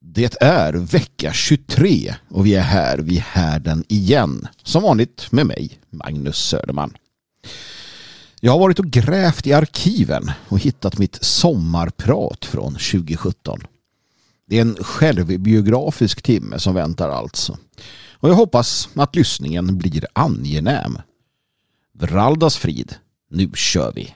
Det är vecka 23 och vi är här vid härden igen. Som vanligt med mig, Magnus Söderman. Jag har varit och grävt i arkiven och hittat mitt sommarprat från 2017. Det är en självbiografisk timme som väntar alltså. Och jag hoppas att lyssningen blir angenäm. Vraldas frid, nu kör vi!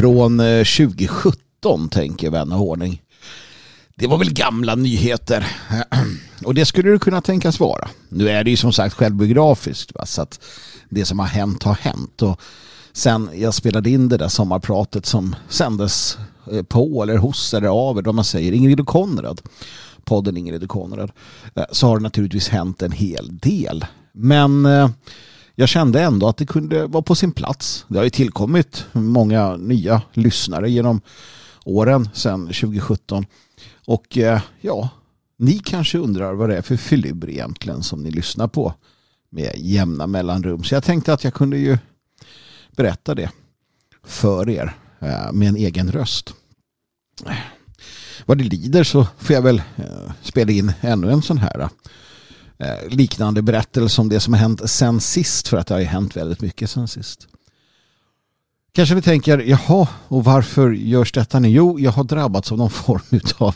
Från eh, 2017 tänker vän och ordning. Det var väl gamla nyheter. Och det skulle det kunna tänkas vara. Nu är det ju som sagt självbiografiskt. Va? Så att det som har hänt har hänt. Och sen jag spelade in det där sommarpratet som sändes eh, på eller hos eller av eller vad man säger. Ingrid och Konrad. Podden Ingrid och Konrad. Eh, så har det naturligtvis hänt en hel del. Men jag kände ändå att det kunde vara på sin plats. Det har ju tillkommit många nya lyssnare genom åren sedan 2017. Och eh, ja, ni kanske undrar vad det är för filur egentligen som ni lyssnar på med jämna mellanrum. Så jag tänkte att jag kunde ju berätta det för er eh, med en egen röst. Vad det lider så får jag väl eh, spela in ännu en sån här Eh, liknande berättelse om det som har hänt sen sist för att det har ju hänt väldigt mycket sen sist. Kanske ni tänker, jaha, och varför görs detta nu? Jo, jag har drabbats av någon form av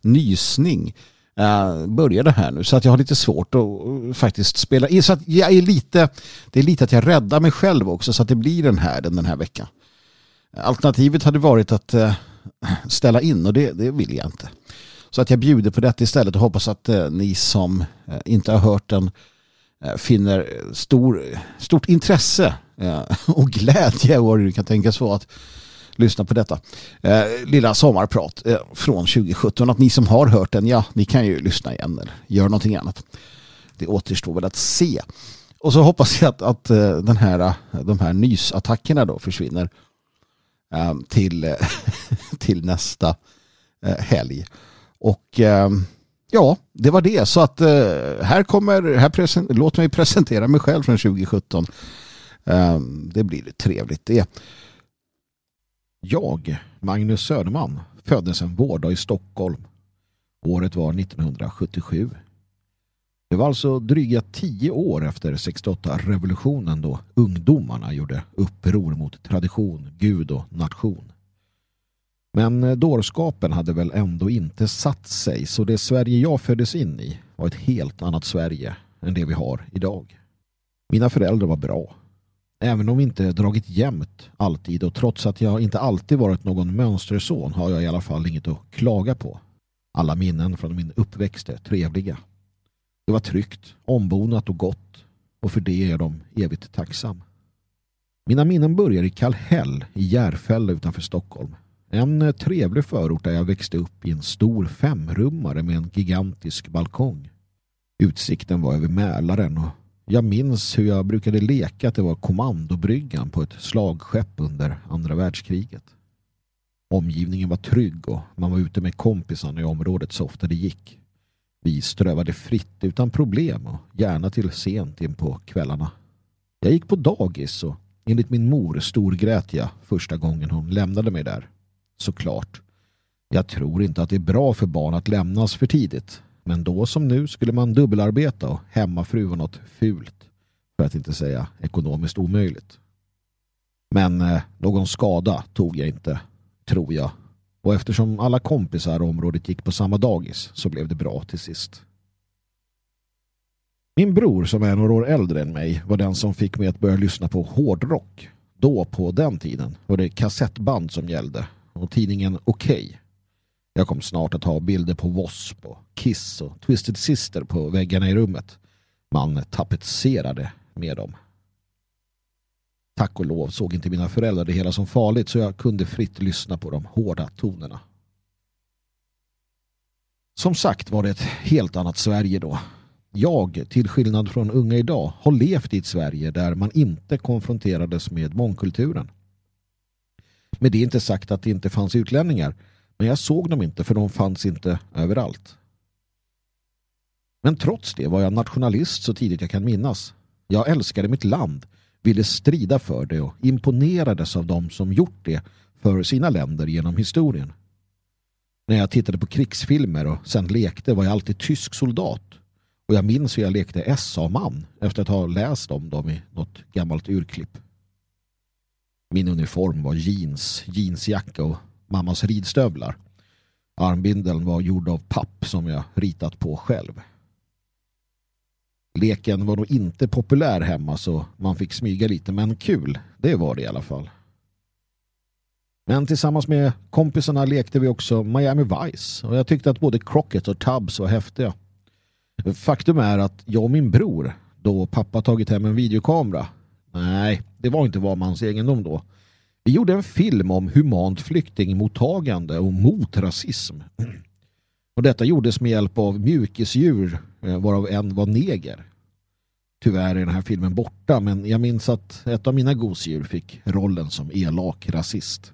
nysning. Eh, uh, började här nu så att jag har lite svårt att eh, faktiskt spela in. Så att jag är lite, det är lite att jag räddar mig själv också så att det blir den här den, den här veckan. Alternativet hade varit att uh, ställa in och det, det vill jag inte. Så att jag bjuder på detta istället och hoppas att eh, ni som eh, inte har hört den eh, finner stor, stort intresse och glädje och det kan tänkas vara att lyssna på detta lilla sommarprat från 2017. Att ni som har hört den, ja, ni kan ju lyssna igen eller göra någonting annat. Det återstår väl att se. Och så hoppas jag att, att den här, de här nysattackerna då försvinner till, till nästa helg. Och eh, ja, det var det. Så att eh, här kommer, här present, låt mig presentera mig själv från 2017. Eh, det blir trevligt det. Jag, Magnus Söderman, föddes en vårdag i Stockholm. Året var 1977. Det var alltså dryga tio år efter 68-revolutionen då ungdomarna gjorde uppror mot tradition, gud och nation. Men eh, dårskapen hade väl ändå inte satt sig så det Sverige jag föddes in i var ett helt annat Sverige än det vi har idag. Mina föräldrar var bra. Även om vi inte dragit jämnt alltid och trots att jag inte alltid varit någon mönsterson har jag i alla fall inget att klaga på. Alla minnen från min uppväxt är trevliga. Det var tryggt, ombonat och gott och för det är jag dem evigt tacksam. Mina minnen börjar i Kallhäll i Järfälla utanför Stockholm en eh, trevlig förort där jag växte upp i en stor femrummare med en gigantisk balkong. Utsikten var över Mälaren och jag minns hur jag brukade leka att det var kommandobryggan på ett slagskepp under andra världskriget. Omgivningen var trygg och man var ute med kompisarna i området så ofta det gick. Vi strövade fritt utan problem och gärna till sent in på kvällarna. Jag gick på dagis och enligt min mor storgrät jag första gången hon lämnade mig där såklart. Jag tror inte att det är bra för barn att lämnas för tidigt. Men då som nu skulle man dubbelarbeta och hemmafru var något fult. För att inte säga ekonomiskt omöjligt. Men eh, någon skada tog jag inte, tror jag. Och eftersom alla kompisar i området gick på samma dagis så blev det bra till sist. Min bror som är några år äldre än mig var den som fick mig att börja lyssna på hårdrock. Då på den tiden var det kassettband som gällde och tidningen Okej. Okay. Jag kom snart att ha bilder på W.A.S.P. och Kiss och Twisted Sister på väggarna i rummet. Man tapetserade med dem. Tack och lov såg inte mina föräldrar det hela som farligt så jag kunde fritt lyssna på de hårda tonerna. Som sagt var det ett helt annat Sverige då. Jag, till skillnad från unga idag, har levt i ett Sverige där man inte konfronterades med mångkulturen. Med det inte sagt att det inte fanns utlänningar, men jag såg dem inte för de fanns inte överallt. Men trots det var jag nationalist så tidigt jag kan minnas. Jag älskade mitt land, ville strida för det och imponerades av dem som gjort det för sina länder genom historien. När jag tittade på krigsfilmer och sen lekte var jag alltid tysk soldat. Och jag minns hur jag lekte SA-man efter att ha läst om dem i något gammalt urklipp. Min uniform var jeans, jeansjacka och mammas ridstövlar. Armbindeln var gjord av papp som jag ritat på själv. Leken var nog inte populär hemma så man fick smyga lite men kul, det var det i alla fall. Men tillsammans med kompisarna lekte vi också Miami Vice och jag tyckte att både Crockett och Tubbs var häftiga. Faktum är att jag och min bror, då pappa tagit hem en videokamera, nej, det var inte var mans egendom då. Vi gjorde en film om humant flyktingmottagande och mot rasism. Och detta gjordes med hjälp av mjukisdjur, eh, varav en var neger. Tyvärr är den här filmen borta, men jag minns att ett av mina gosedjur fick rollen som elak rasist.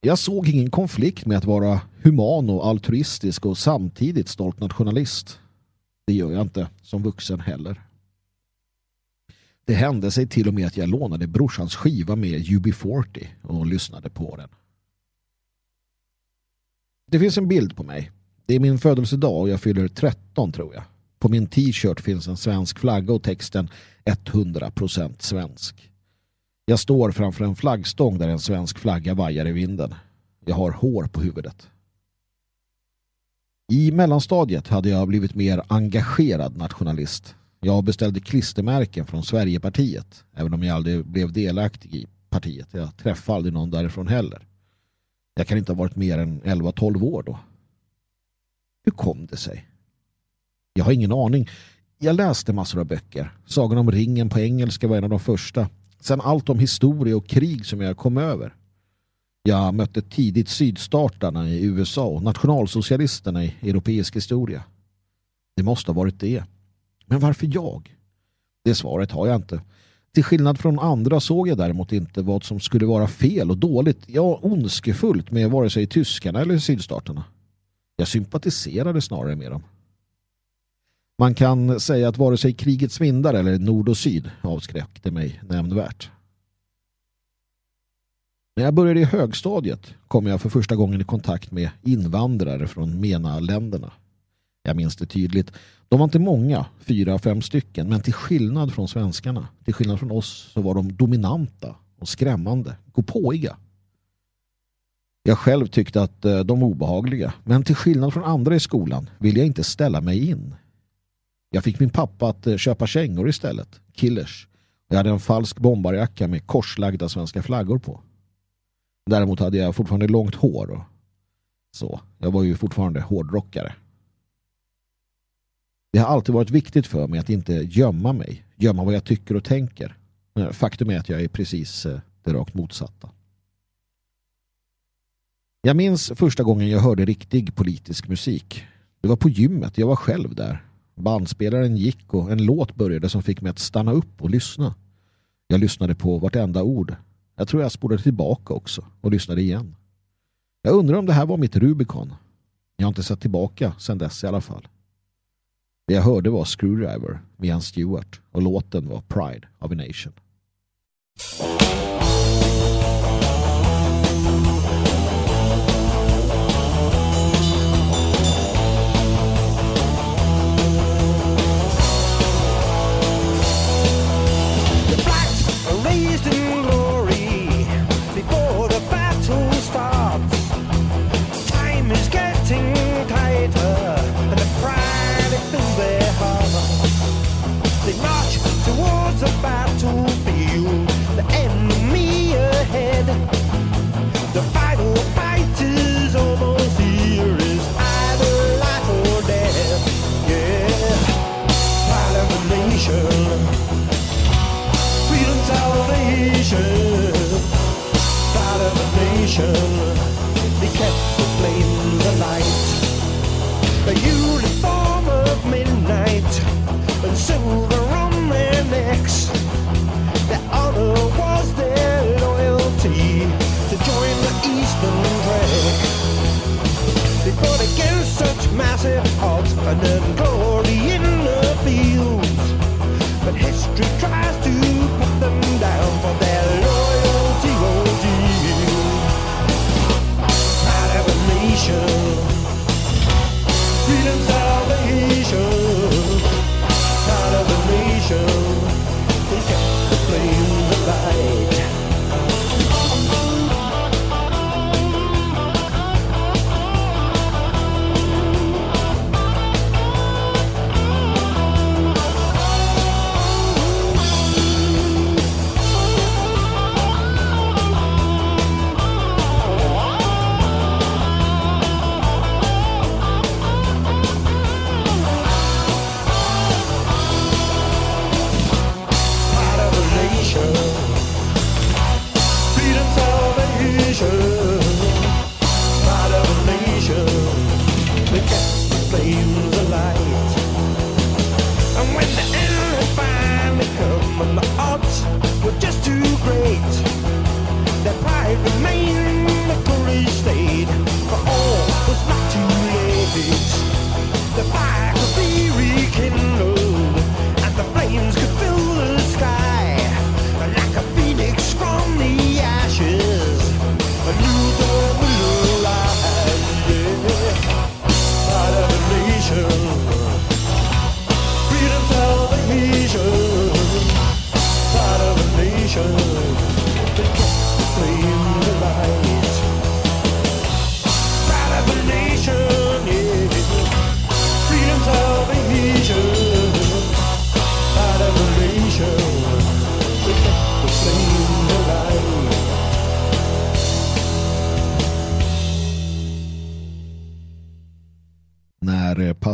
Jag såg ingen konflikt med att vara human och altruistisk och samtidigt stolt nationalist. Det gör jag inte som vuxen heller. Det hände sig till och med att jag lånade brorsans skiva med UB40 och lyssnade på den. Det finns en bild på mig. Det är min födelsedag och jag fyller 13 tror jag. På min t-shirt finns en svensk flagga och texten 100% svensk. Jag står framför en flaggstång där en svensk flagga vajar i vinden. Jag har hår på huvudet. I mellanstadiet hade jag blivit mer engagerad nationalist. Jag beställde klistermärken från Sverigepartiet, även om jag aldrig blev delaktig i partiet. Jag träffade aldrig någon därifrån heller. Jag kan inte ha varit mer än 11-12 år då. Hur kom det sig? Jag har ingen aning. Jag läste massor av böcker. Sagan om ringen på engelska var en av de första. Sen allt om historia och krig som jag kom över. Jag mötte tidigt sydstaterna i USA och nationalsocialisterna i europeisk historia. Det måste ha varit det. Men varför jag? Det svaret har jag inte. Till skillnad från andra såg jag däremot inte vad som skulle vara fel och dåligt, ja ondskefullt med vare sig tyskarna eller sydstaterna. Jag sympatiserade snarare med dem. Man kan säga att vare sig krigets vindar eller nord och syd avskräckte mig nämnvärt. När jag började i högstadiet kom jag för första gången i kontakt med invandrare från MENA-länderna. Jag minns det tydligt. De var inte många, fyra, fem stycken, men till skillnad från svenskarna, till skillnad från oss, så var de dominanta och skrämmande, gåpåiga. Jag själv tyckte att eh, de var obehagliga, men till skillnad från andra i skolan ville jag inte ställa mig in. Jag fick min pappa att eh, köpa kängor istället, killers. Jag hade en falsk bombarjacka med korslagda svenska flaggor på. Däremot hade jag fortfarande långt hår och så. Jag var ju fortfarande hårdrockare. Det har alltid varit viktigt för mig att inte gömma mig, gömma vad jag tycker och tänker. Faktum är att jag är precis eh, det rakt motsatta. Jag minns första gången jag hörde riktig politisk musik. Det var på gymmet, jag var själv där. Bandspelaren gick och en låt började som fick mig att stanna upp och lyssna. Jag lyssnade på vartenda ord. Jag tror jag spolade tillbaka också och lyssnade igen. Jag undrar om det här var mitt Rubicon. Jag har inte sett tillbaka sedan dess i alla fall. Det jag hörde var Screwdriver med Ian Stewart och låten var Pride of a Nation.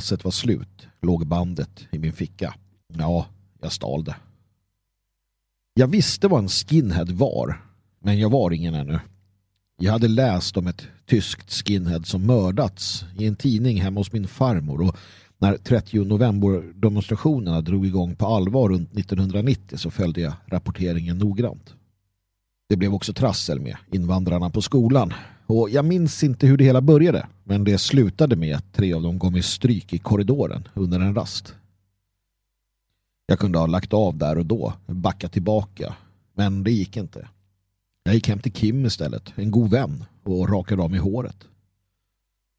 Passet var slut låg bandet i min ficka. Ja, jag stal det. Jag visste vad en skinhead var, men jag var ingen ännu. Jag hade läst om ett tyskt skinhead som mördats i en tidning hemma hos min farmor och när 30 november-demonstrationerna drog igång på allvar runt 1990 så följde jag rapporteringen noggrant. Det blev också trassel med invandrarna på skolan och jag minns inte hur det hela började men det slutade med att tre av dem gav mig stryk i korridoren under en rast. Jag kunde ha lagt av där och då, backat tillbaka, men det gick inte. Jag gick hem till Kim istället, en god vän, och rakade av mig håret.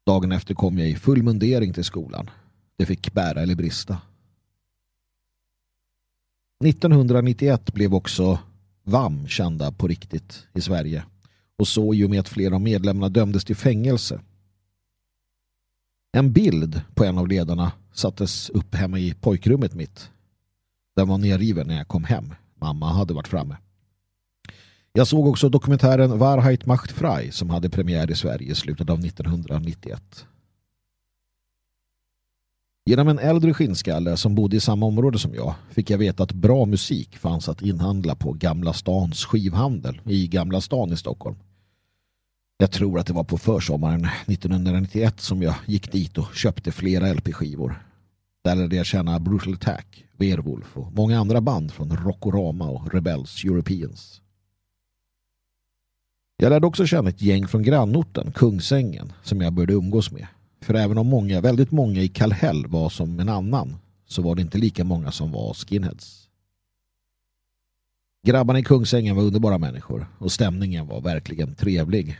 Dagen efter kom jag i full mundering till skolan. Det fick bära eller brista. 1991 blev också VAM kända på riktigt i Sverige och så i och med att flera av medlemmarna dömdes till fängelse. En bild på en av ledarna sattes upp hemma i pojkrummet mitt. Den var nerriven när jag kom hem. Mamma hade varit framme. Jag såg också dokumentären Wahrheit macht frei som hade premiär i Sverige i slutet av 1991. Genom en äldre skinnskalle som bodde i samma område som jag fick jag veta att bra musik fanns att inhandla på Gamla stans skivhandel i Gamla stan i Stockholm. Jag tror att det var på försommaren 1991 som jag gick dit och köpte flera LP-skivor. Där lärde jag känna Brutal Attack, Werewolf och många andra band från Rockorama och Rebels Europeans. Jag lärde också känna ett gäng från grannorten, Kungsängen, som jag började umgås med. För även om många, väldigt många i Kallhäll var som en annan så var det inte lika många som var skinheads. Grabbarna i Kungsängen var underbara människor och stämningen var verkligen trevlig.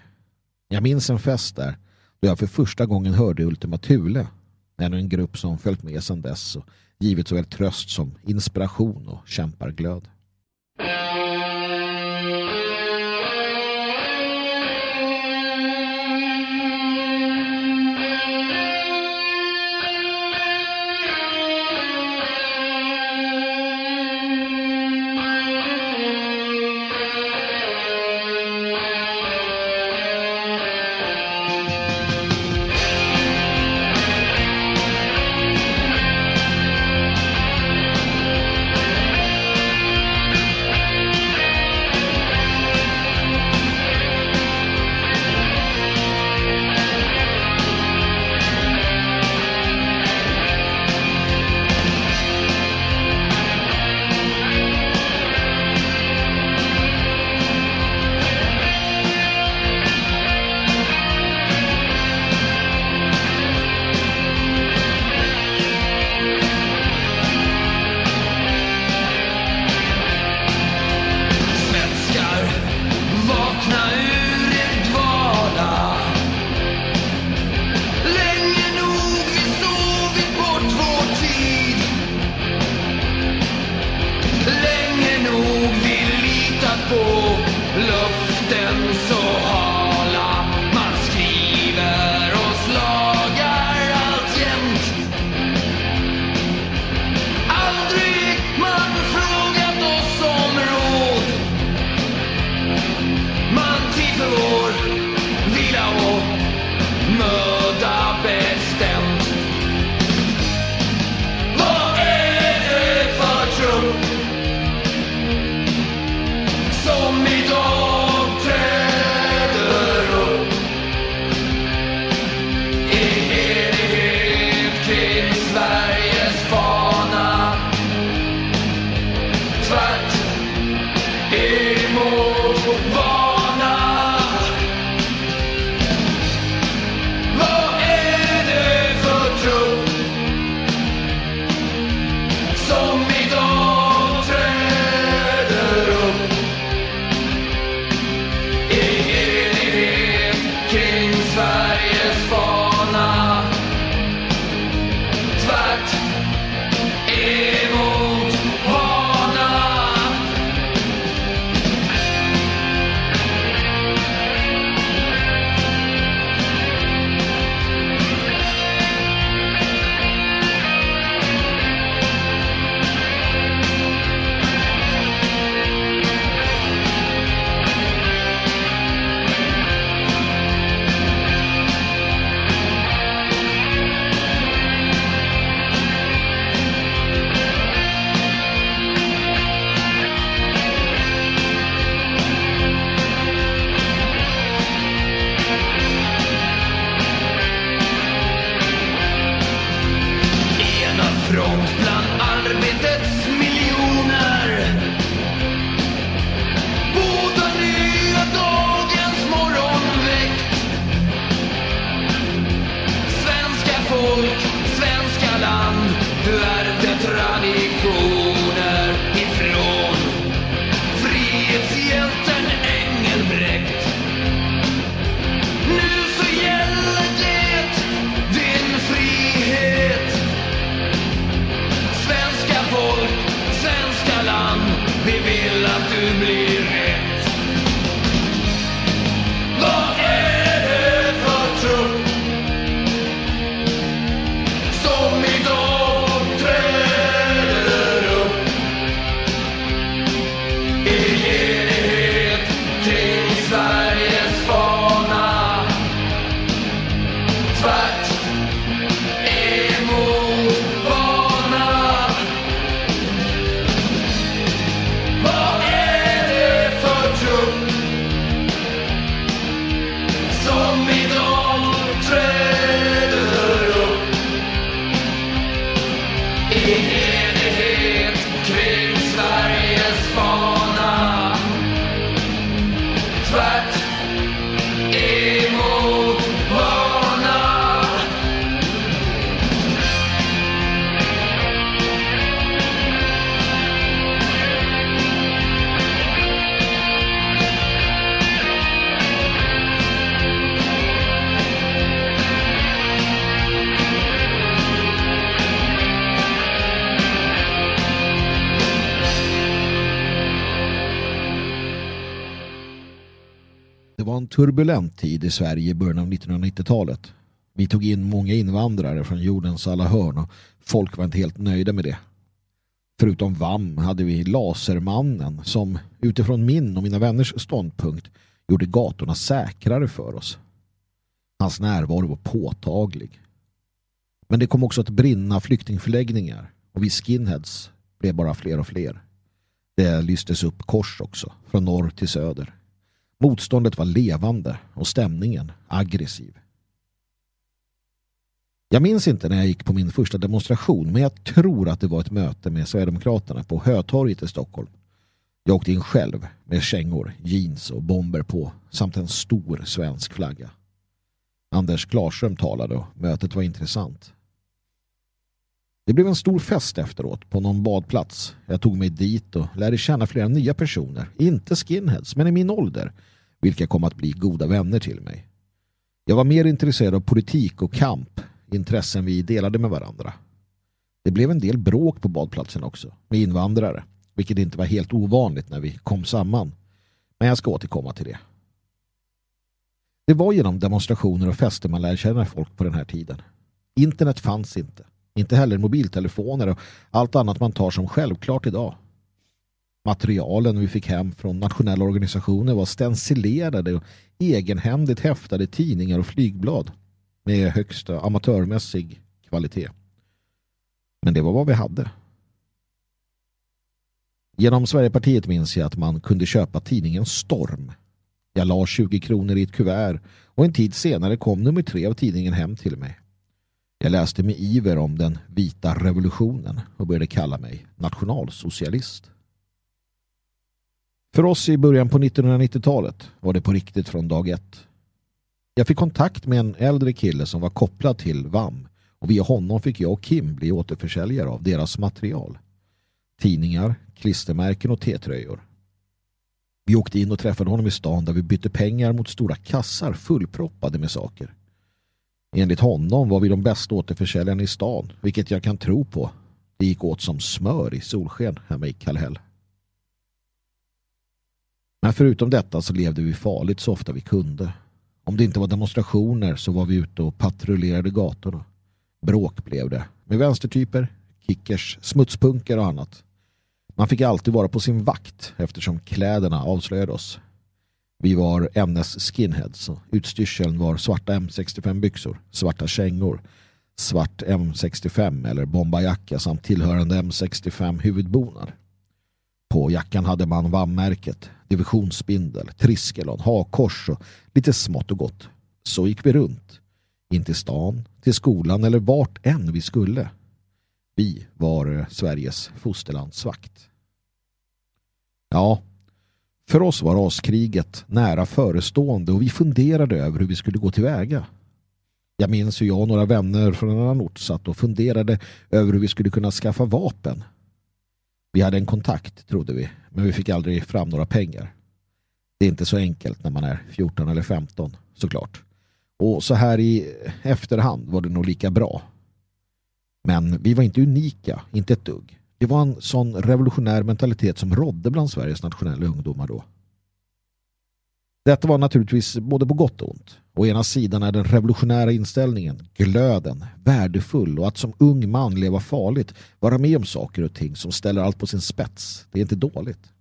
Jag minns en fest där då jag för första gången hörde Ultima Thule. Ännu en grupp som följt med sedan dess och givit såväl tröst som inspiration och kämparglöd. Turbulent tid i Sverige i början av 1990-talet. Vi tog in många invandrare från jordens alla hörn och folk var inte helt nöjda med det. Förutom VAM hade vi Lasermannen som utifrån min och mina vänners ståndpunkt gjorde gatorna säkrare för oss. Hans närvaro var påtaglig. Men det kom också att brinna flyktingförläggningar och vi skinheads blev bara fler och fler. Det lystes upp kors också, från norr till söder. Motståndet var levande och stämningen aggressiv. Jag minns inte när jag gick på min första demonstration men jag tror att det var ett möte med Sverigedemokraterna på Hötorget i Stockholm. Jag åkte in själv med kängor, jeans och bomber på samt en stor svensk flagga. Anders Klarström talade och mötet var intressant. Det blev en stor fest efteråt på någon badplats. Jag tog mig dit och lärde känna flera nya personer, inte skinheads men i min ålder, vilka kom att bli goda vänner till mig. Jag var mer intresserad av politik och kamp, intressen vi delade med varandra. Det blev en del bråk på badplatsen också, med invandrare, vilket inte var helt ovanligt när vi kom samman. Men jag ska återkomma till det. Det var genom demonstrationer och fester man lärde känna folk på den här tiden. Internet fanns inte. Inte heller mobiltelefoner och allt annat man tar som självklart idag. Materialen vi fick hem från nationella organisationer var stencilerade och egenhändigt häftade tidningar och flygblad med högsta amatörmässig kvalitet. Men det var vad vi hade. Genom Sverigepartiet minns jag att man kunde köpa tidningen Storm. Jag la 20 kronor i ett kuvert och en tid senare kom nummer tre av tidningen hem till mig. Jag läste med iver om den vita revolutionen och började kalla mig nationalsocialist. För oss i början på 1990-talet var det på riktigt från dag ett. Jag fick kontakt med en äldre kille som var kopplad till VAM och via honom fick jag och Kim bli återförsäljare av deras material. Tidningar, klistermärken och T-tröjor. Vi åkte in och träffade honom i stan där vi bytte pengar mot stora kassar fullproppade med saker. Enligt honom var vi de bästa återförsäljarna i stan, vilket jag kan tro på. Det gick åt som smör i solsken hemma i Kallhäll. Men förutom detta så levde vi farligt så ofta vi kunde. Om det inte var demonstrationer så var vi ute och patrullerade gatorna. Bråk blev det. Med vänstertyper, kickers, smutspunkar och annat. Man fick alltid vara på sin vakt eftersom kläderna avslöjade oss. Vi var ämnes skinheads och utstyrseln var svarta M65-byxor, svarta kängor, svart M65 eller bombajacka samt tillhörande M65-huvudbonad. På jackan hade man VAM-märket, divisionsspindel, triskelon, hakkors och lite smått och gott. Så gick vi runt. In till stan, till skolan eller vart än vi skulle. Vi var eh, Sveriges fosterlandsvakt. Ja, för oss var raskriget nära förestående och vi funderade över hur vi skulle gå tillväga. Jag minns hur jag och några vänner från en annan ort satt och funderade över hur vi skulle kunna skaffa vapen. Vi hade en kontakt, trodde vi, men vi fick aldrig fram några pengar. Det är inte så enkelt när man är 14 eller 15, såklart. Och så här i efterhand var det nog lika bra. Men vi var inte unika, inte ett dugg. Det var en sån revolutionär mentalitet som rådde bland Sveriges nationella ungdomar då. Detta var naturligtvis både på gott och ont. Å ena sidan är den revolutionära inställningen, glöden, värdefull och att som ung man leva farligt, vara med om saker och ting som ställer allt på sin spets. Det är inte dåligt.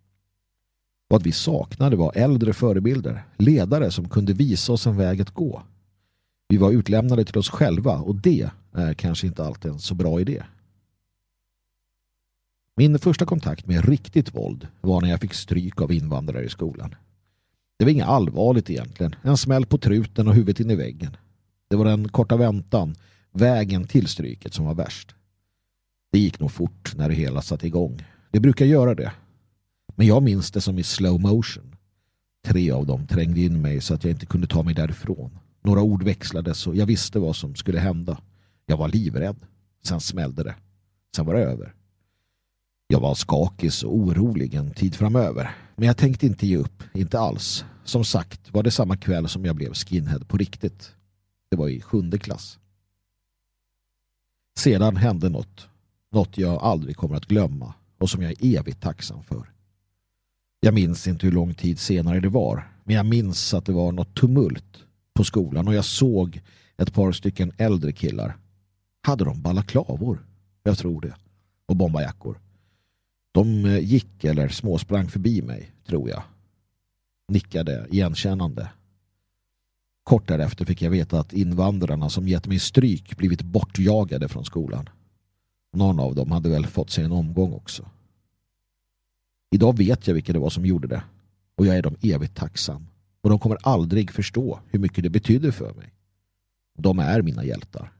Vad vi saknade var äldre förebilder, ledare som kunde visa oss en väg att gå. Vi var utlämnade till oss själva och det är kanske inte alltid en så bra idé. Min första kontakt med riktigt våld var när jag fick stryk av invandrare i skolan. Det var inget allvarligt egentligen. En smäll på truten och huvudet in i väggen. Det var den korta väntan, vägen till stryket som var värst. Det gick nog fort när det hela satte igång. Det brukar göra det. Men jag minns det som i slow motion. Tre av dem trängde in mig så att jag inte kunde ta mig därifrån. Några ord växlades och jag visste vad som skulle hända. Jag var livrädd. Sen smällde det. Sen var det över. Jag var skakig och orolig en tid framöver. Men jag tänkte inte ge upp, inte alls. Som sagt var det samma kväll som jag blev skinhead på riktigt. Det var i sjunde klass. Sedan hände något. Något jag aldrig kommer att glömma och som jag är evigt tacksam för. Jag minns inte hur lång tid senare det var, Men jag minns att det var något tumult på skolan och jag såg ett par stycken äldre killar. Hade de balaklavor? Jag tror det. Och bombajackor. De eh, gick eller småsprang förbi mig, tror jag. Nickade igenkännande. Kort därefter fick jag veta att invandrarna som gett mig stryk blivit bortjagade från skolan. Någon av dem hade väl fått sig en omgång också. Idag vet jag vilka det var som gjorde det. Och jag är dem evigt tacksam. Och de kommer aldrig förstå hur mycket det betyder för mig. De är mina hjältar.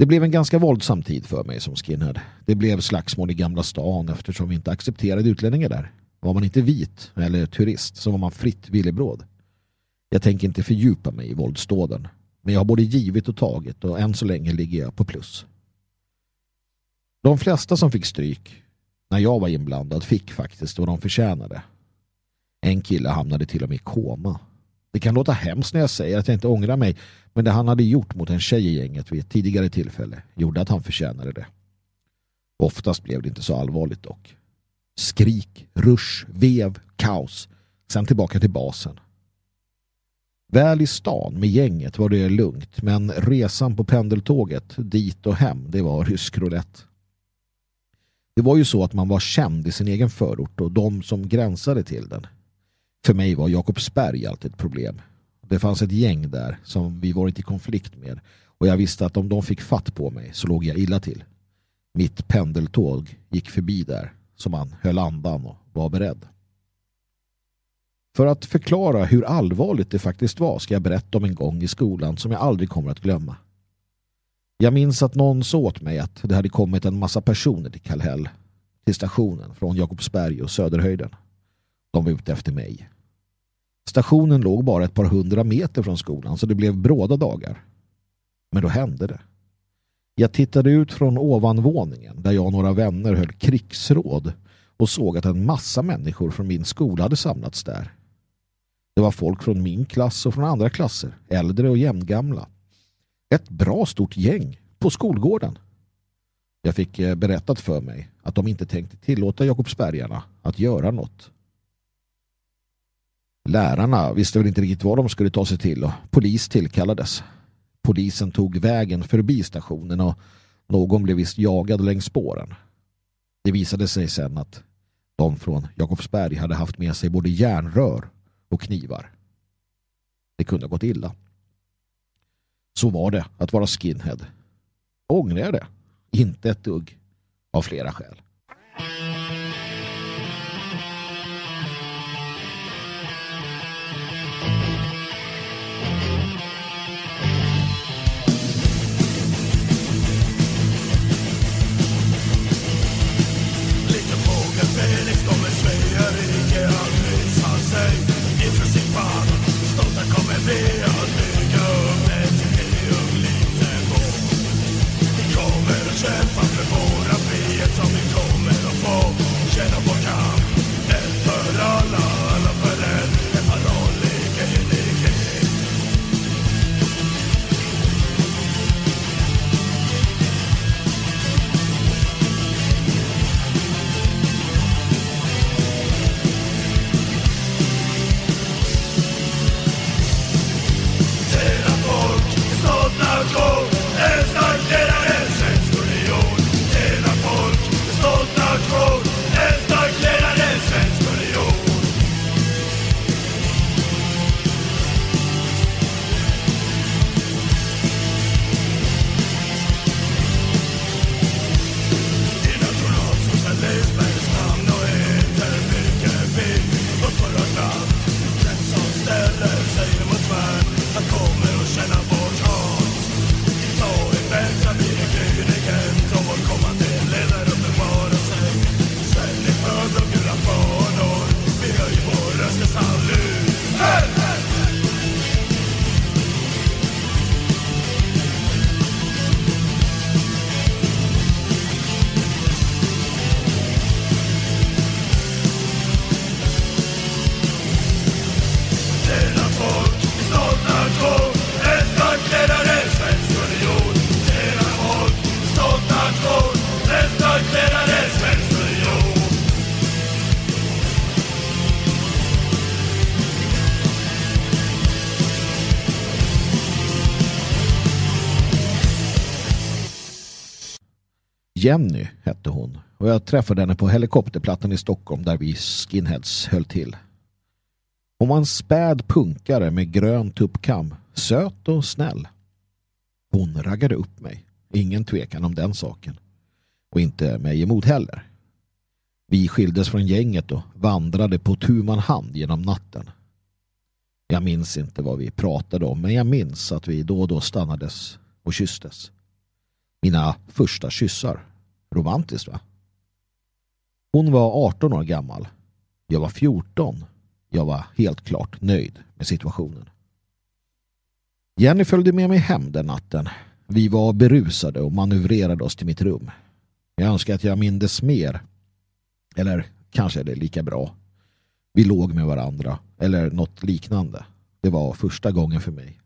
Det blev en ganska våldsam tid för mig som skinhead. Det blev slagsmål i Gamla stan eftersom vi inte accepterade utlänningar där. Var man inte vit eller turist så var man fritt villebråd. Jag tänker inte fördjupa mig i våldsdåden. Men jag har både givit och tagit och än så länge ligger jag på plus. De flesta som fick stryk när jag var inblandad fick faktiskt vad de förtjänade. En kille hamnade till och med i koma. Det kan låta hemskt när jag säger att jag inte ångrar mig men det han hade gjort mot en tjej i gänget vid ett tidigare tillfälle gjorde att han förtjänade det. Oftast blev det inte så allvarligt dock. Skrik, rush, vev, kaos. Sen tillbaka till basen. Väl i stan med gänget var det lugnt men resan på pendeltåget dit och hem det var rysk roulette. Det var ju så att man var känd i sin egen förort och de som gränsade till den. För mig var Jakobsberg alltid ett problem. Det fanns ett gäng där som vi varit i konflikt med och jag visste att om de fick fatt på mig så låg jag illa till. Mitt pendeltåg gick förbi där så man höll andan och var beredd. För att förklara hur allvarligt det faktiskt var ska jag berätta om en gång i skolan som jag aldrig kommer att glömma. Jag minns att någon sa åt mig att det hade kommit en massa personer till Kallhäll, till stationen från Jakobsberg och Söderhöjden. De var ute efter mig. Stationen låg bara ett par hundra meter från skolan så det blev bråda dagar. Men då hände det. Jag tittade ut från ovanvåningen där jag och några vänner höll krigsråd och såg att en massa människor från min skola hade samlats där. Det var folk från min klass och från andra klasser, äldre och jämngamla. Ett bra stort gäng på skolgården. Jag fick eh, berättat för mig att de inte tänkte tillåta Jakobsbergarna att göra något. Lärarna visste väl inte riktigt vad de skulle ta sig till och polis tillkallades. Polisen tog vägen förbi stationen och någon blev visst jagad längs spåren. Det visade sig sen att de från Jakobsberg hade haft med sig både järnrör och knivar. Det kunde ha gått illa. Så var det att vara skinhead. Ångrar jag det? Inte ett dugg. Av flera skäl. Jenny hette hon och jag träffade henne på helikopterplattan i Stockholm där vi skinheads höll till. Hon var en späd punkare med grön tuppkam, söt och snäll. Hon raggade upp mig, ingen tvekan om den saken. Och inte mig emot heller. Vi skildes från gänget och vandrade på tu man hand genom natten. Jag minns inte vad vi pratade om, men jag minns att vi då och då stannades och kysstes. Mina första kyssar. Romantiskt va? Hon var 18 år gammal. Jag var 14. Jag var helt klart nöjd med situationen. Jenny följde med mig hem den natten. Vi var berusade och manövrerade oss till mitt rum. Jag önskar att jag mindes mer. Eller kanske är det lika bra. Vi låg med varandra. Eller något liknande. Det var första gången för mig.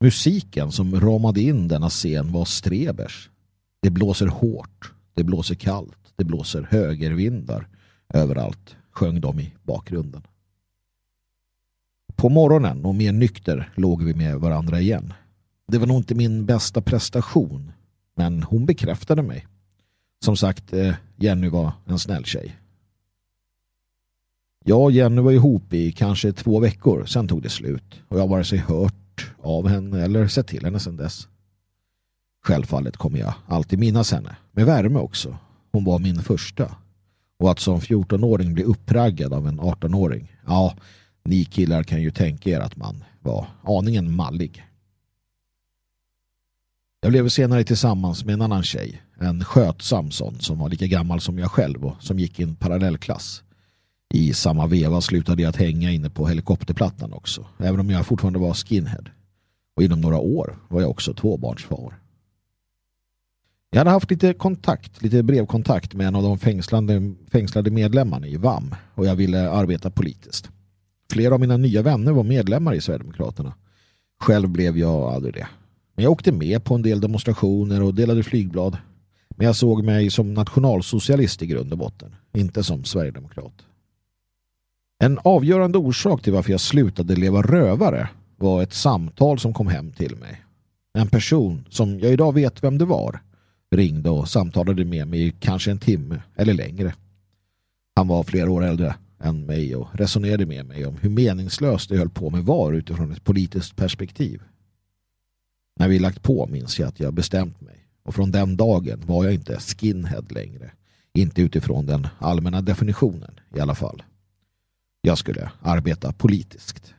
Musiken som ramade in denna scen var Strebers. Det blåser hårt. Det blåser kallt. Det blåser högervindar. Överallt sjöng de i bakgrunden. På morgonen och mer nykter låg vi med varandra igen. Det var nog inte min bästa prestation. Men hon bekräftade mig. Som sagt, eh, Jenny var en snäll tjej. Jag och Jenny var ihop i kanske två veckor, sen tog det slut. Och jag har vare sig hört av henne eller sett till henne sedan dess. Självfallet kommer jag alltid minnas henne, med värme också. Hon var min första. Och att som 14-åring bli uppraggad av en 18-åring, ja, ni killar kan ju tänka er att man var aningen mallig. Jag blev senare tillsammans med en annan tjej, en skötsam sån som var lika gammal som jag själv och som gick i en parallellklass. I samma veva slutade jag att hänga inne på helikopterplattan också, även om jag fortfarande var skinhead. Och inom några år var jag också tvåbarnsfar. Jag hade haft lite kontakt, lite brevkontakt med en av de fängslade, fängslade medlemmarna i VAM och jag ville arbeta politiskt. Flera av mina nya vänner var medlemmar i Sverigedemokraterna. Själv blev jag aldrig det. Men jag åkte med på en del demonstrationer och delade flygblad. Men jag såg mig som nationalsocialist i grund och botten, inte som sverigedemokrat. En avgörande orsak till varför jag slutade leva rövare var ett samtal som kom hem till mig. En person som jag idag vet vem det var ringde och samtalade med mig i kanske en timme eller längre. Han var flera år äldre än mig och resonerade med mig om hur meningslöst det höll på med var utifrån ett politiskt perspektiv. När vi lagt på minns jag att jag bestämt mig och från den dagen var jag inte skinhead längre. Inte utifrån den allmänna definitionen i alla fall. Jag skulle arbeta politiskt.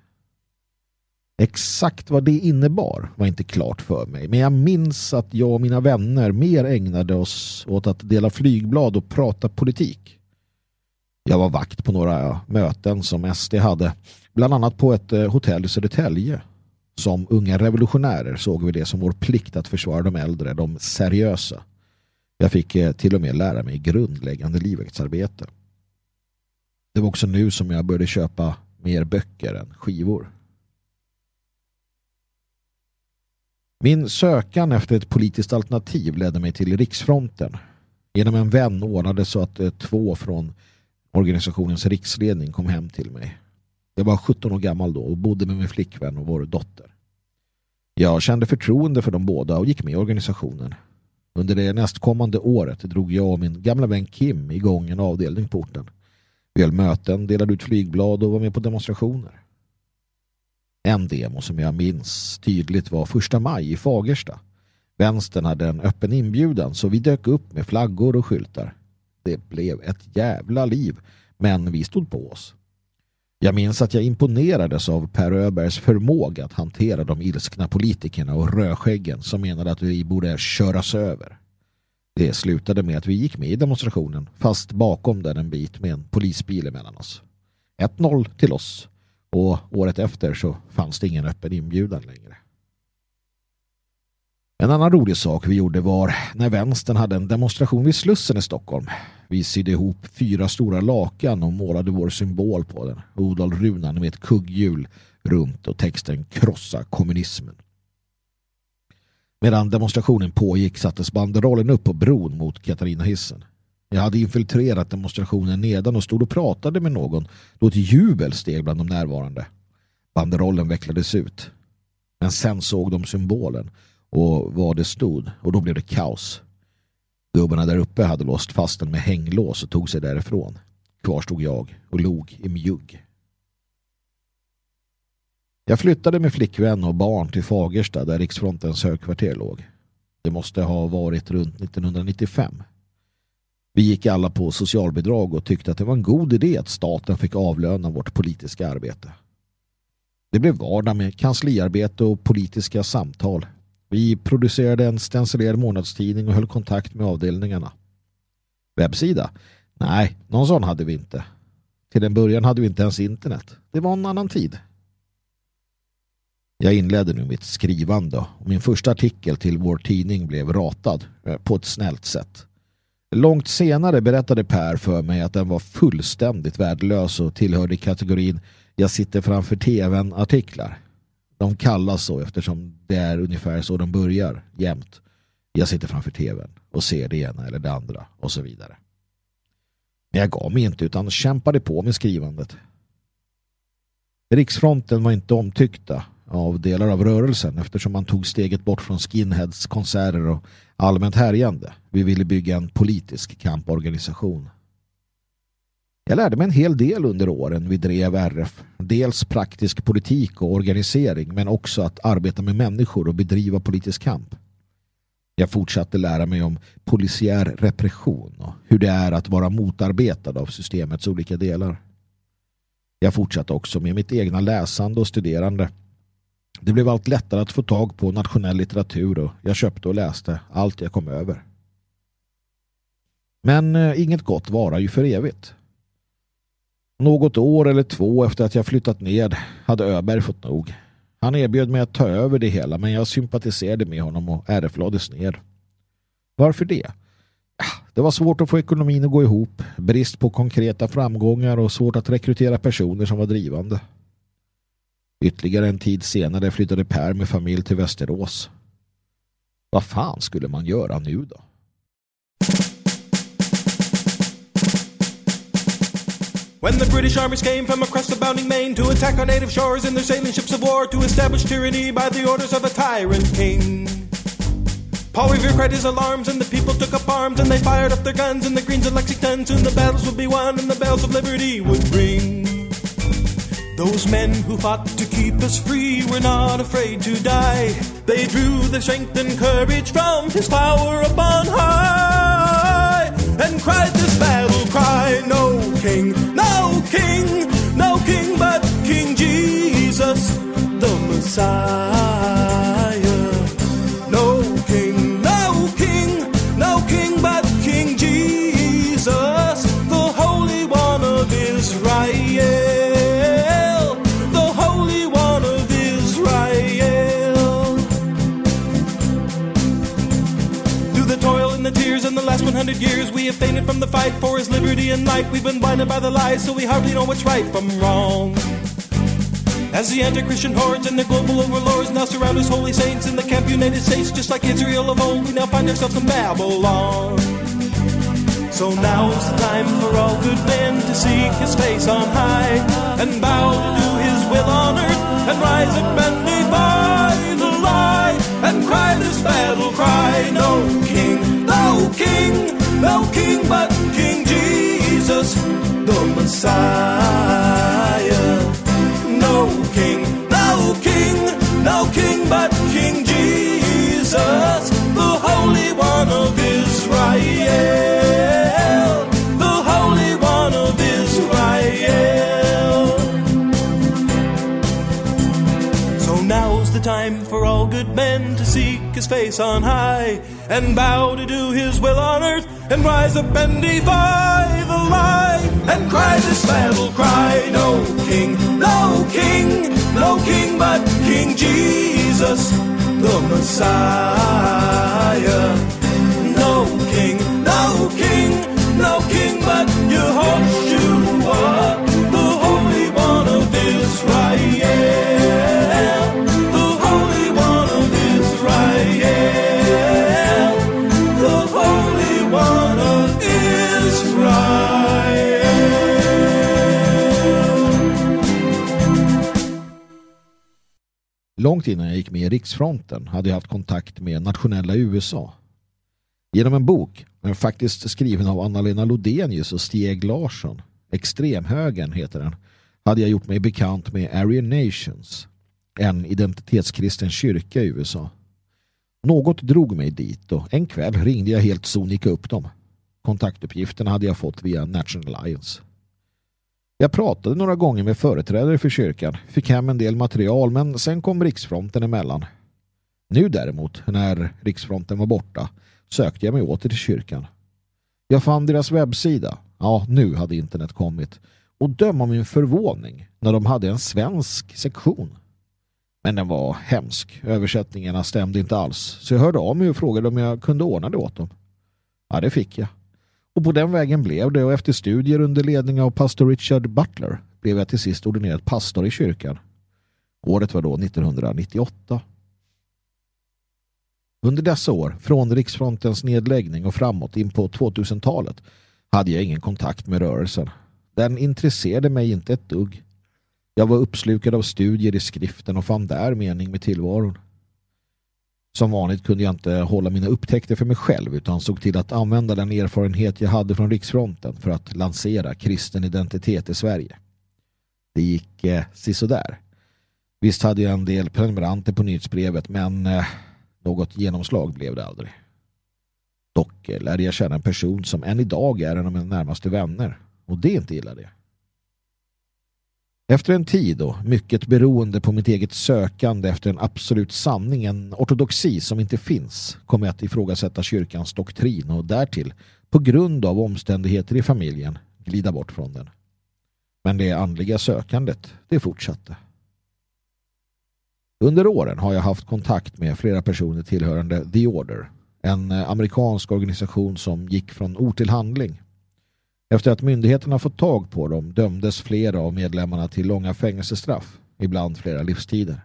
Exakt vad det innebar var inte klart för mig men jag minns att jag och mina vänner mer ägnade oss åt att dela flygblad och prata politik. Jag var vakt på några möten som SD hade, bland annat på ett eh, hotell i Södertälje. Som unga revolutionärer såg vi det som vår plikt att försvara de äldre, de seriösa. Jag fick eh, till och med lära mig grundläggande livvaktsarbete. Det var också nu som jag började köpa mer böcker än skivor. Min sökan efter ett politiskt alternativ ledde mig till Riksfronten. Genom en vän ordnade så att eh, två från organisationens riksledning kom hem till mig. Jag var 17 år gammal då och bodde med min flickvän och vår dotter. Jag kände förtroende för dem båda och gick med i organisationen. Under det nästkommande året drog jag och min gamla vän Kim igång en avdelning på orten. Vi höll möten, delade ut flygblad och var med på demonstrationer. En demo som jag minns tydligt var första maj i Fagersta. Vänstern hade en öppen inbjudan så vi dök upp med flaggor och skyltar. Det blev ett jävla liv, men vi stod på oss. Jag minns att jag imponerades av Per Öbergs förmåga att hantera de ilskna politikerna och rödskäggen som menade att vi borde köras över. Det slutade med att vi gick med i demonstrationen fast bakom den en bit med en polisbil emellan oss. 1-0 till oss och året efter så fanns det ingen öppen inbjudan längre. En annan rolig sak vi gjorde var när vänstern hade en demonstration vid Slussen i Stockholm. Vi sydde ihop fyra stora lakan och målade vår symbol på den. Odal-runan med ett kugghjul runt och texten krossa kommunismen. Medan demonstrationen pågick sattes banderollen upp på bron mot Katarinahissen. Jag hade infiltrerat demonstrationen nedan och stod och pratade med någon då ett jubel steg bland de närvarande. Banderollen vecklades ut. Men sen såg de symbolen och vad det stod och då blev det kaos. Gubbarna där uppe hade låst fast den med hänglås och tog sig därifrån. Kvar stod jag och log i mjugg. Jag flyttade med flickvän och barn till Fagersta där Riksfrontens högkvarter låg. Det måste ha varit runt 1995. Vi gick alla på socialbidrag och tyckte att det var en god idé att staten fick avlöna vårt politiska arbete. Det blev vardag med kansliarbete och politiska samtal. Vi producerade en stencilerad månadstidning och höll kontakt med avdelningarna. Webbsida? Nej, någon sån hade vi inte. Till en början hade vi inte ens internet. Det var en annan tid. Jag inledde nu mitt skrivande och min första artikel till vår tidning blev ratad eh, på ett snällt sätt. Långt senare berättade Per för mig att den var fullständigt värdelös och tillhörde kategorin jag sitter framför tvn-artiklar. De kallas så eftersom det är ungefär så de börjar jämt. Jag sitter framför tvn och ser det ena eller det andra och så vidare. Men jag gav mig inte utan kämpade på med skrivandet. Riksfronten var inte omtyckta av delar av rörelsen eftersom man tog steget bort från skinheads, konserter och allmänt härjande. Vi ville bygga en politisk kamporganisation. Jag lärde mig en hel del under åren vi drev RF. Dels praktisk politik och organisering men också att arbeta med människor och bedriva politisk kamp. Jag fortsatte lära mig om polisiär repression och hur det är att vara motarbetad av systemets olika delar. Jag fortsatte också med mitt egna läsande och studerande det blev allt lättare att få tag på nationell litteratur och jag köpte och läste allt jag kom över. Men eh, inget gott varar ju för evigt. Något år eller två efter att jag flyttat ned hade Öberg fått nog. Han erbjöd mig att ta över det hela men jag sympatiserade med honom och RF lades ner. Varför det? Det var svårt att få ekonomin att gå ihop, brist på konkreta framgångar och svårt att rekrytera personer som var drivande. Ytterligare en tid senare flyttade Per med familj till Västerås. Vad fan skulle man göra nu då? When the British armies came from across the bounding main to attack our native shores in their sailing ships of war to establish tyranny by the orders of a tyrant king. Paul Revere cried his alarms and the people took up arms and they fired up their guns and the Greens of Lexington. Soon the battles would be won and the bells of liberty would ring. Those men who fought to keep us free were not afraid to die. They drew their strength and courage from his power upon high and cried this battle cry No king, no king, no king but King Jesus, the Messiah. 100 years, we have fainted from the fight for his liberty and life. We've been blinded by the lies, so we hardly know what's right from wrong. As the anti-Christian hordes and the global overlords now surround us holy saints in the camp United States, just like Israel of old, we now find ourselves in Babylon. So now's the time for all good men to seek his face on high and bow to do his will on earth and rise up and cry this battle cry. No king, no king, no king but King Jesus, the Messiah. No king, no king, no king but King Jesus, the Holy One of Israel. His face on high and bow to do his will on earth and rise up and defy the lie. And cry this battle cry no king no king no king but king jesus the messiah Långt innan jag gick med i Riksfronten hade jag haft kontakt med nationella USA. Genom en bok, Men faktiskt skriven av Anna-Lena Lodenius och Stieg Larsson. Extremhögern heter den. Hade jag gjort mig bekant med Aryan Nations. En identitetskristen kyrka i USA. Något drog mig dit och en kväll ringde jag helt sonika upp dem. Kontaktuppgifterna hade jag fått via National Alliance. Jag pratade några gånger med företrädare för kyrkan, fick hem en del material men sen kom riksfronten emellan. Nu däremot, när riksfronten var borta, sökte jag mig åter till kyrkan. Jag fann deras webbsida. Ja, nu hade internet kommit. Och döm om min förvåning när de hade en svensk sektion. Men den var hemsk. Översättningarna stämde inte alls. Så jag hörde av mig och frågade om jag kunde ordna det åt dem. Ja, det fick jag. Och på den vägen blev det och efter studier under ledning av pastor Richard Butler blev jag till sist ordinerad pastor i kyrkan. Året var då 1998. Under dessa år, från riksfrontens nedläggning och framåt in på 2000-talet, hade jag ingen kontakt med rörelsen. Den intresserade mig inte ett dugg. Jag var uppslukad av studier i skriften och fann där mening med tillvaron. Som vanligt kunde jag inte hålla mina upptäckter för mig själv utan såg till att använda den erfarenhet jag hade från riksfronten för att lansera kristen identitet i Sverige. Det gick eh, sisådär. Visst hade jag en del prenumeranter på nyhetsbrevet men eh, något genomslag blev det aldrig. Dock eh, lärde jag känna en person som än idag är en av mina närmaste vänner och det är inte illa det. Efter en tid och mycket beroende på mitt eget sökande efter en absolut sanning, en ortodoxi som inte finns, kom jag att ifrågasätta kyrkans doktrin och därtill, på grund av omständigheter i familjen, glida bort från den. Men det andliga sökandet, det fortsatte. Under åren har jag haft kontakt med flera personer tillhörande The Order, en amerikansk organisation som gick från ord till handling efter att myndigheterna fått tag på dem dömdes flera av medlemmarna till långa fängelsestraff, ibland flera livstider.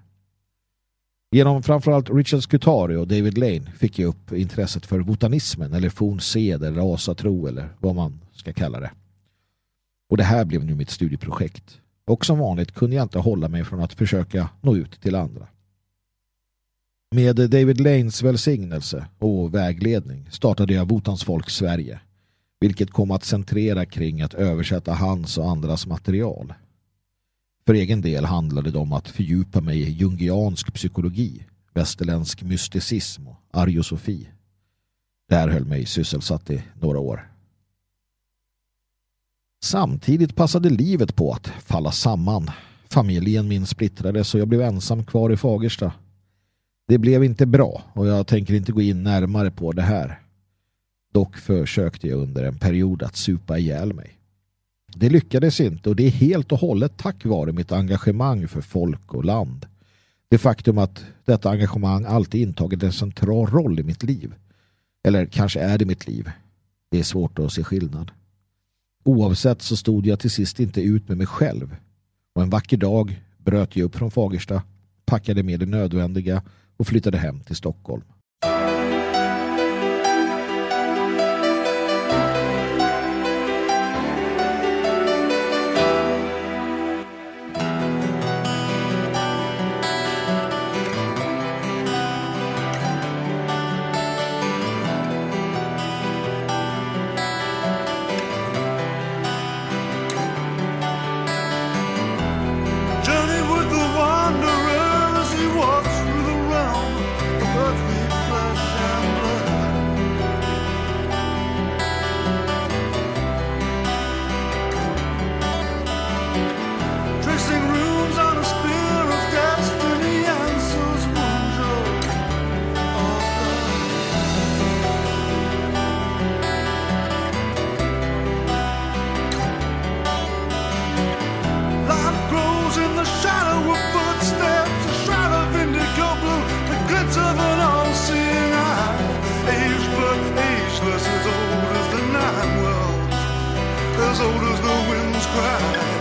Genom framförallt Richard Scutari och David Lane fick jag upp intresset för botanismen eller fornsed eller asatro eller vad man ska kalla det. Och det här blev nu mitt studieprojekt. Och som vanligt kunde jag inte hålla mig från att försöka nå ut till andra. Med David Lanes välsignelse och vägledning startade jag Botans folk Sverige vilket kom att centrera kring att översätta hans och andras material. För egen del handlade det om att fördjupa mig i jungiansk psykologi, västerländsk mysticism och ariosofi. Det här höll mig sysselsatt i några år. Samtidigt passade livet på att falla samman. Familjen min splittrades och jag blev ensam kvar i Fagersta. Det blev inte bra och jag tänker inte gå in närmare på det här. Dock försökte jag under en period att supa ihjäl mig. Det lyckades inte och det är helt och hållet tack vare mitt engagemang för folk och land. Det faktum att detta engagemang alltid intagit en central roll i mitt liv. Eller kanske är det mitt liv. Det är svårt att se skillnad. Oavsett så stod jag till sist inte ut med mig själv. Och en vacker dag bröt jag upp från Fagersta, packade med det nödvändiga och flyttade hem till Stockholm. those odors the winds cry.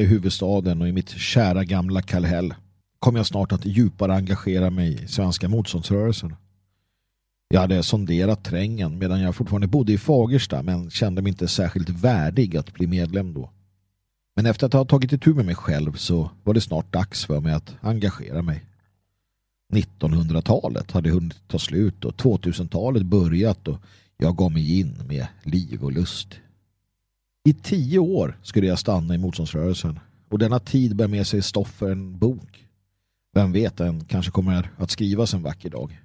I huvudstaden och i mitt kära gamla Kallhäll kom jag snart att djupare engagera mig i svenska motståndsrörelsen. Jag hade sonderat trängen medan jag fortfarande bodde i Fagersta men kände mig inte särskilt värdig att bli medlem då. Men efter att ha tagit itu med mig själv så var det snart dags för mig att engagera mig. 1900-talet hade hunnit ta slut och 2000-talet börjat och jag gav mig in med liv och lust. I tio år skulle jag stanna i motståndsrörelsen och denna tid bär med sig stoff för en bok. Vem vet, den kanske kommer att skrivas en vacker dag.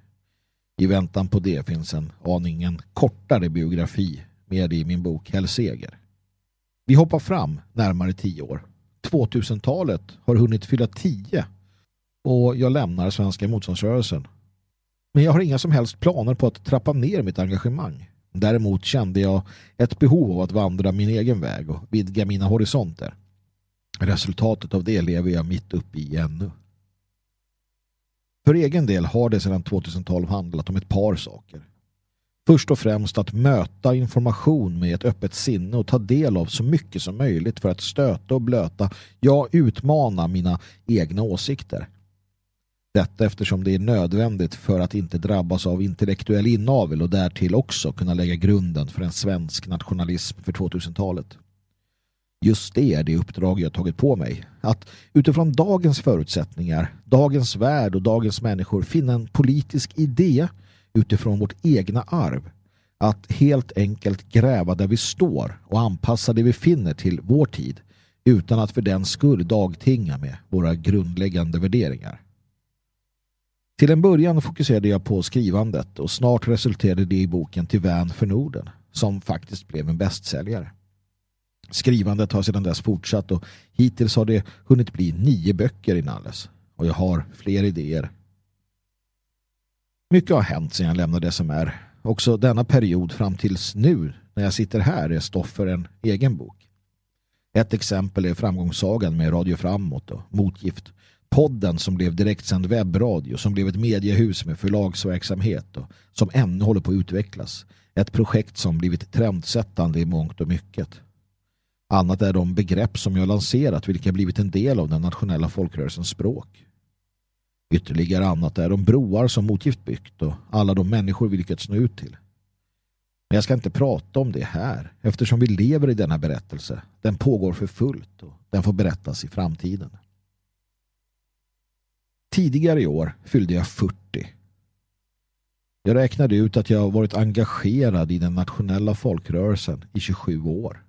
I väntan på det finns en aningen kortare biografi med i min bok Hellseger. Vi hoppar fram närmare tio år. 2000-talet har hunnit fylla tio och jag lämnar svenska motståndsrörelsen. Men jag har inga som helst planer på att trappa ner mitt engagemang. Däremot kände jag ett behov av att vandra min egen väg och vidga mina horisonter. Resultatet av det lever jag mitt uppe i ännu. För egen del har det sedan 2012 handlat om ett par saker. Först och främst att möta information med ett öppet sinne och ta del av så mycket som möjligt för att stöta och blöta, ja utmana mina egna åsikter. Detta eftersom det är nödvändigt för att inte drabbas av intellektuell inavel och därtill också kunna lägga grunden för en svensk nationalism för 2000-talet. Just det är det uppdrag jag tagit på mig. Att utifrån dagens förutsättningar, dagens värld och dagens människor finna en politisk idé utifrån vårt egna arv. Att helt enkelt gräva där vi står och anpassa det vi finner till vår tid utan att för den skull dagtinga med våra grundläggande värderingar. Till en början fokuserade jag på skrivandet och snart resulterade det i boken Till vän för Norden som faktiskt blev en bästsäljare. Skrivandet har sedan dess fortsatt och hittills har det hunnit bli nio böcker inalles och jag har fler idéer. Mycket har hänt sedan jag lämnade SMR. Också denna period fram tills nu när jag sitter här är stoff för en egen bok. Ett exempel är framgångssagan med Radio Framåt och Motgift. Podden som blev direktsänd webbradio som blev ett mediehus med förlagsverksamhet och som ännu håller på att utvecklas. Ett projekt som blivit trendsättande i mångt och mycket. Annat är de begrepp som jag lanserat vilka blivit en del av den nationella folkrörelsens språk. Ytterligare annat är de broar som motgift byggt och alla de människor vi lyckats nå ut till. Men jag ska inte prata om det här eftersom vi lever i denna berättelse. Den pågår för fullt och den får berättas i framtiden. Tidigare i år fyllde jag 40. Jag räknade ut att jag varit engagerad i den nationella folkrörelsen i 27 år.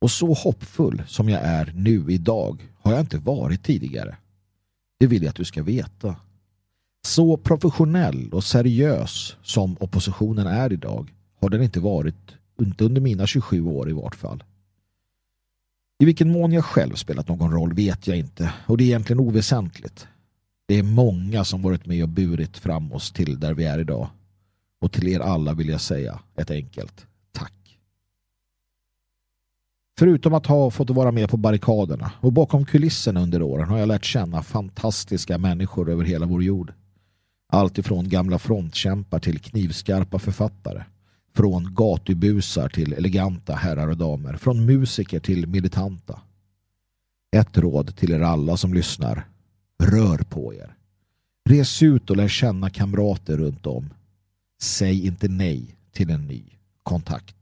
Och så hoppfull som jag är nu idag har jag inte varit tidigare. Det vill jag att du ska veta. Så professionell och seriös som oppositionen är idag har den inte varit, inte under mina 27 år i vart fall. I vilken mån jag själv spelat någon roll vet jag inte och det är egentligen oväsentligt. Det är många som varit med och burit fram oss till där vi är idag. Och till er alla vill jag säga ett enkelt tack. Förutom att ha fått vara med på barrikaderna och bakom kulisserna under åren har jag lärt känna fantastiska människor över hela vår jord. Allt ifrån gamla frontkämpar till knivskarpa författare. Från gatubusar till eleganta herrar och damer. Från musiker till militanta. Ett råd till er alla som lyssnar. Rör på er. Res ut och lär känna kamrater runt om. Säg inte nej till en ny kontakt.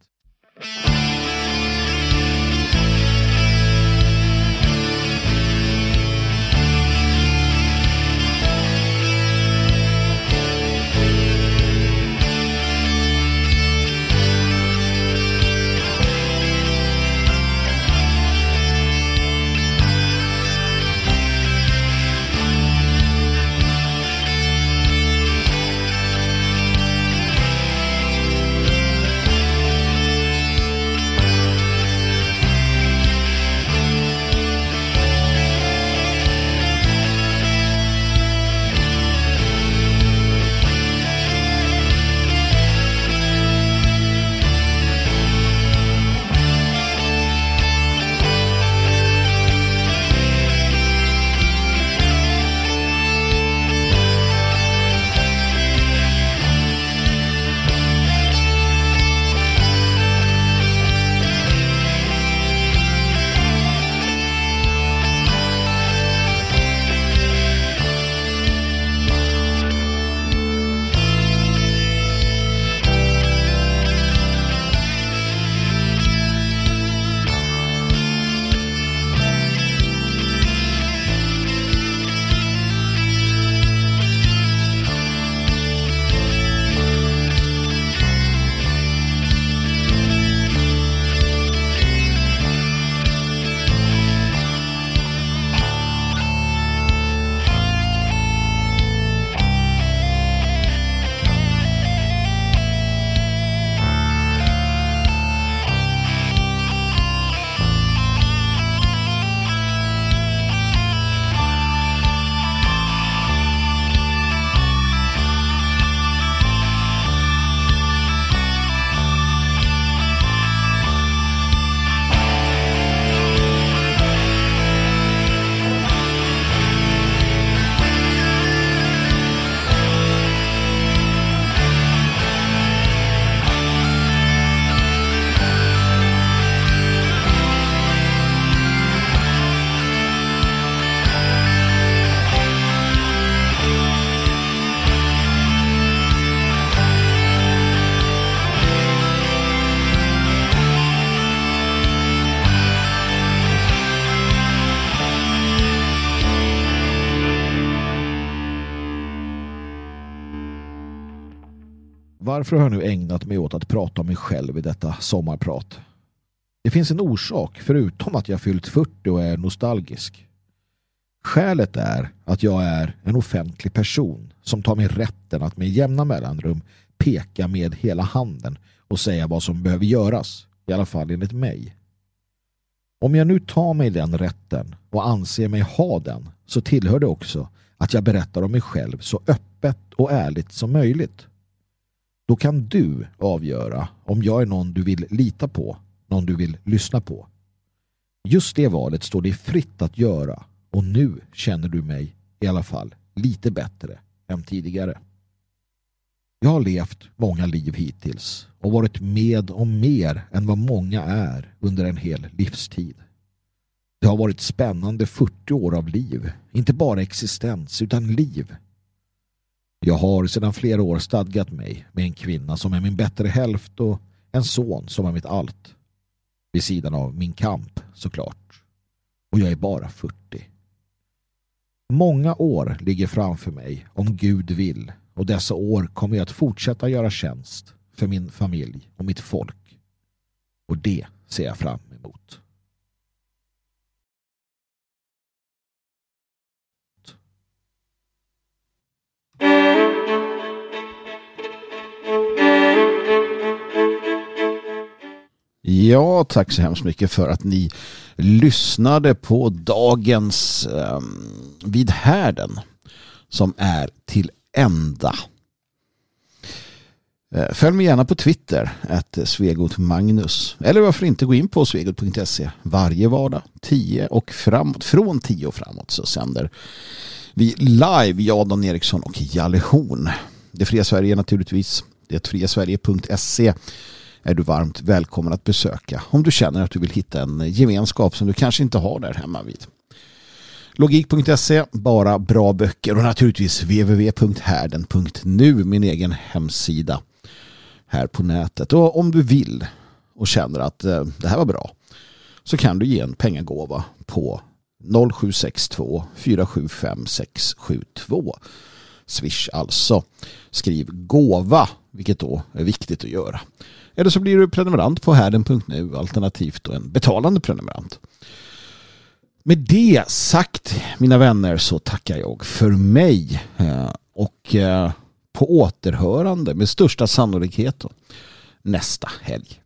Varför har jag nu ägnat mig åt att prata om mig själv i detta sommarprat? Det finns en orsak förutom att jag fyllt 40 och är nostalgisk. Skälet är att jag är en offentlig person som tar mig rätten att med jämna mellanrum peka med hela handen och säga vad som behöver göras, i alla fall enligt mig. Om jag nu tar mig den rätten och anser mig ha den så tillhör det också att jag berättar om mig själv så öppet och ärligt som möjligt. Då kan du avgöra om jag är någon du vill lita på, någon du vill lyssna på. Just det valet står dig fritt att göra och nu känner du mig i alla fall lite bättre än tidigare. Jag har levt många liv hittills och varit med om mer än vad många är under en hel livstid. Det har varit spännande 40 år av liv, inte bara existens utan liv. Jag har sedan flera år stadgat mig med en kvinna som är min bättre hälft och en son som är mitt allt. Vid sidan av min kamp såklart. Och jag är bara 40. Många år ligger framför mig om Gud vill och dessa år kommer jag att fortsätta göra tjänst för min familj och mitt folk. Och det ser jag fram emot. Ja, tack så hemskt mycket för att ni lyssnade på dagens eh, Vid härden som är till ända. Eh, följ mig gärna på Twitter, att Svegot Magnus. Eller varför inte gå in på svegot.se varje vardag 10 och framåt. Från 10 och framåt så sänder vi live, jag, Dan Eriksson och Jalle Horn. Det fria Sverige naturligtvis. Det är friasverige.se är du varmt välkommen att besöka om du känner att du vill hitta en gemenskap som du kanske inte har där hemma vid. Logik.se, bara bra böcker och naturligtvis www.härden.nu, min egen hemsida här på nätet. Och om du vill och känner att eh, det här var bra så kan du ge en pengagåva på 0762 475 672. Swish alltså. Skriv gåva, vilket då är viktigt att göra. Eller så blir du prenumerant på härden.nu alternativt en betalande prenumerant. Med det sagt mina vänner så tackar jag för mig eh, och eh, på återhörande med största sannolikhet nästa helg.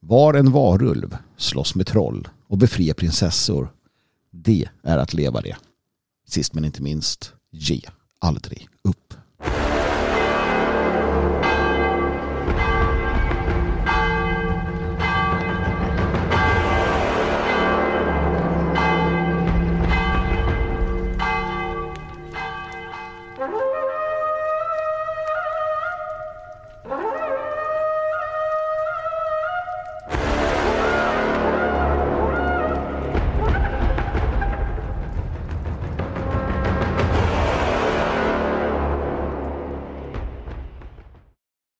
Var en varulv, slåss med troll och befria prinsessor. Det är att leva det. Sist men inte minst, ge aldrig upp.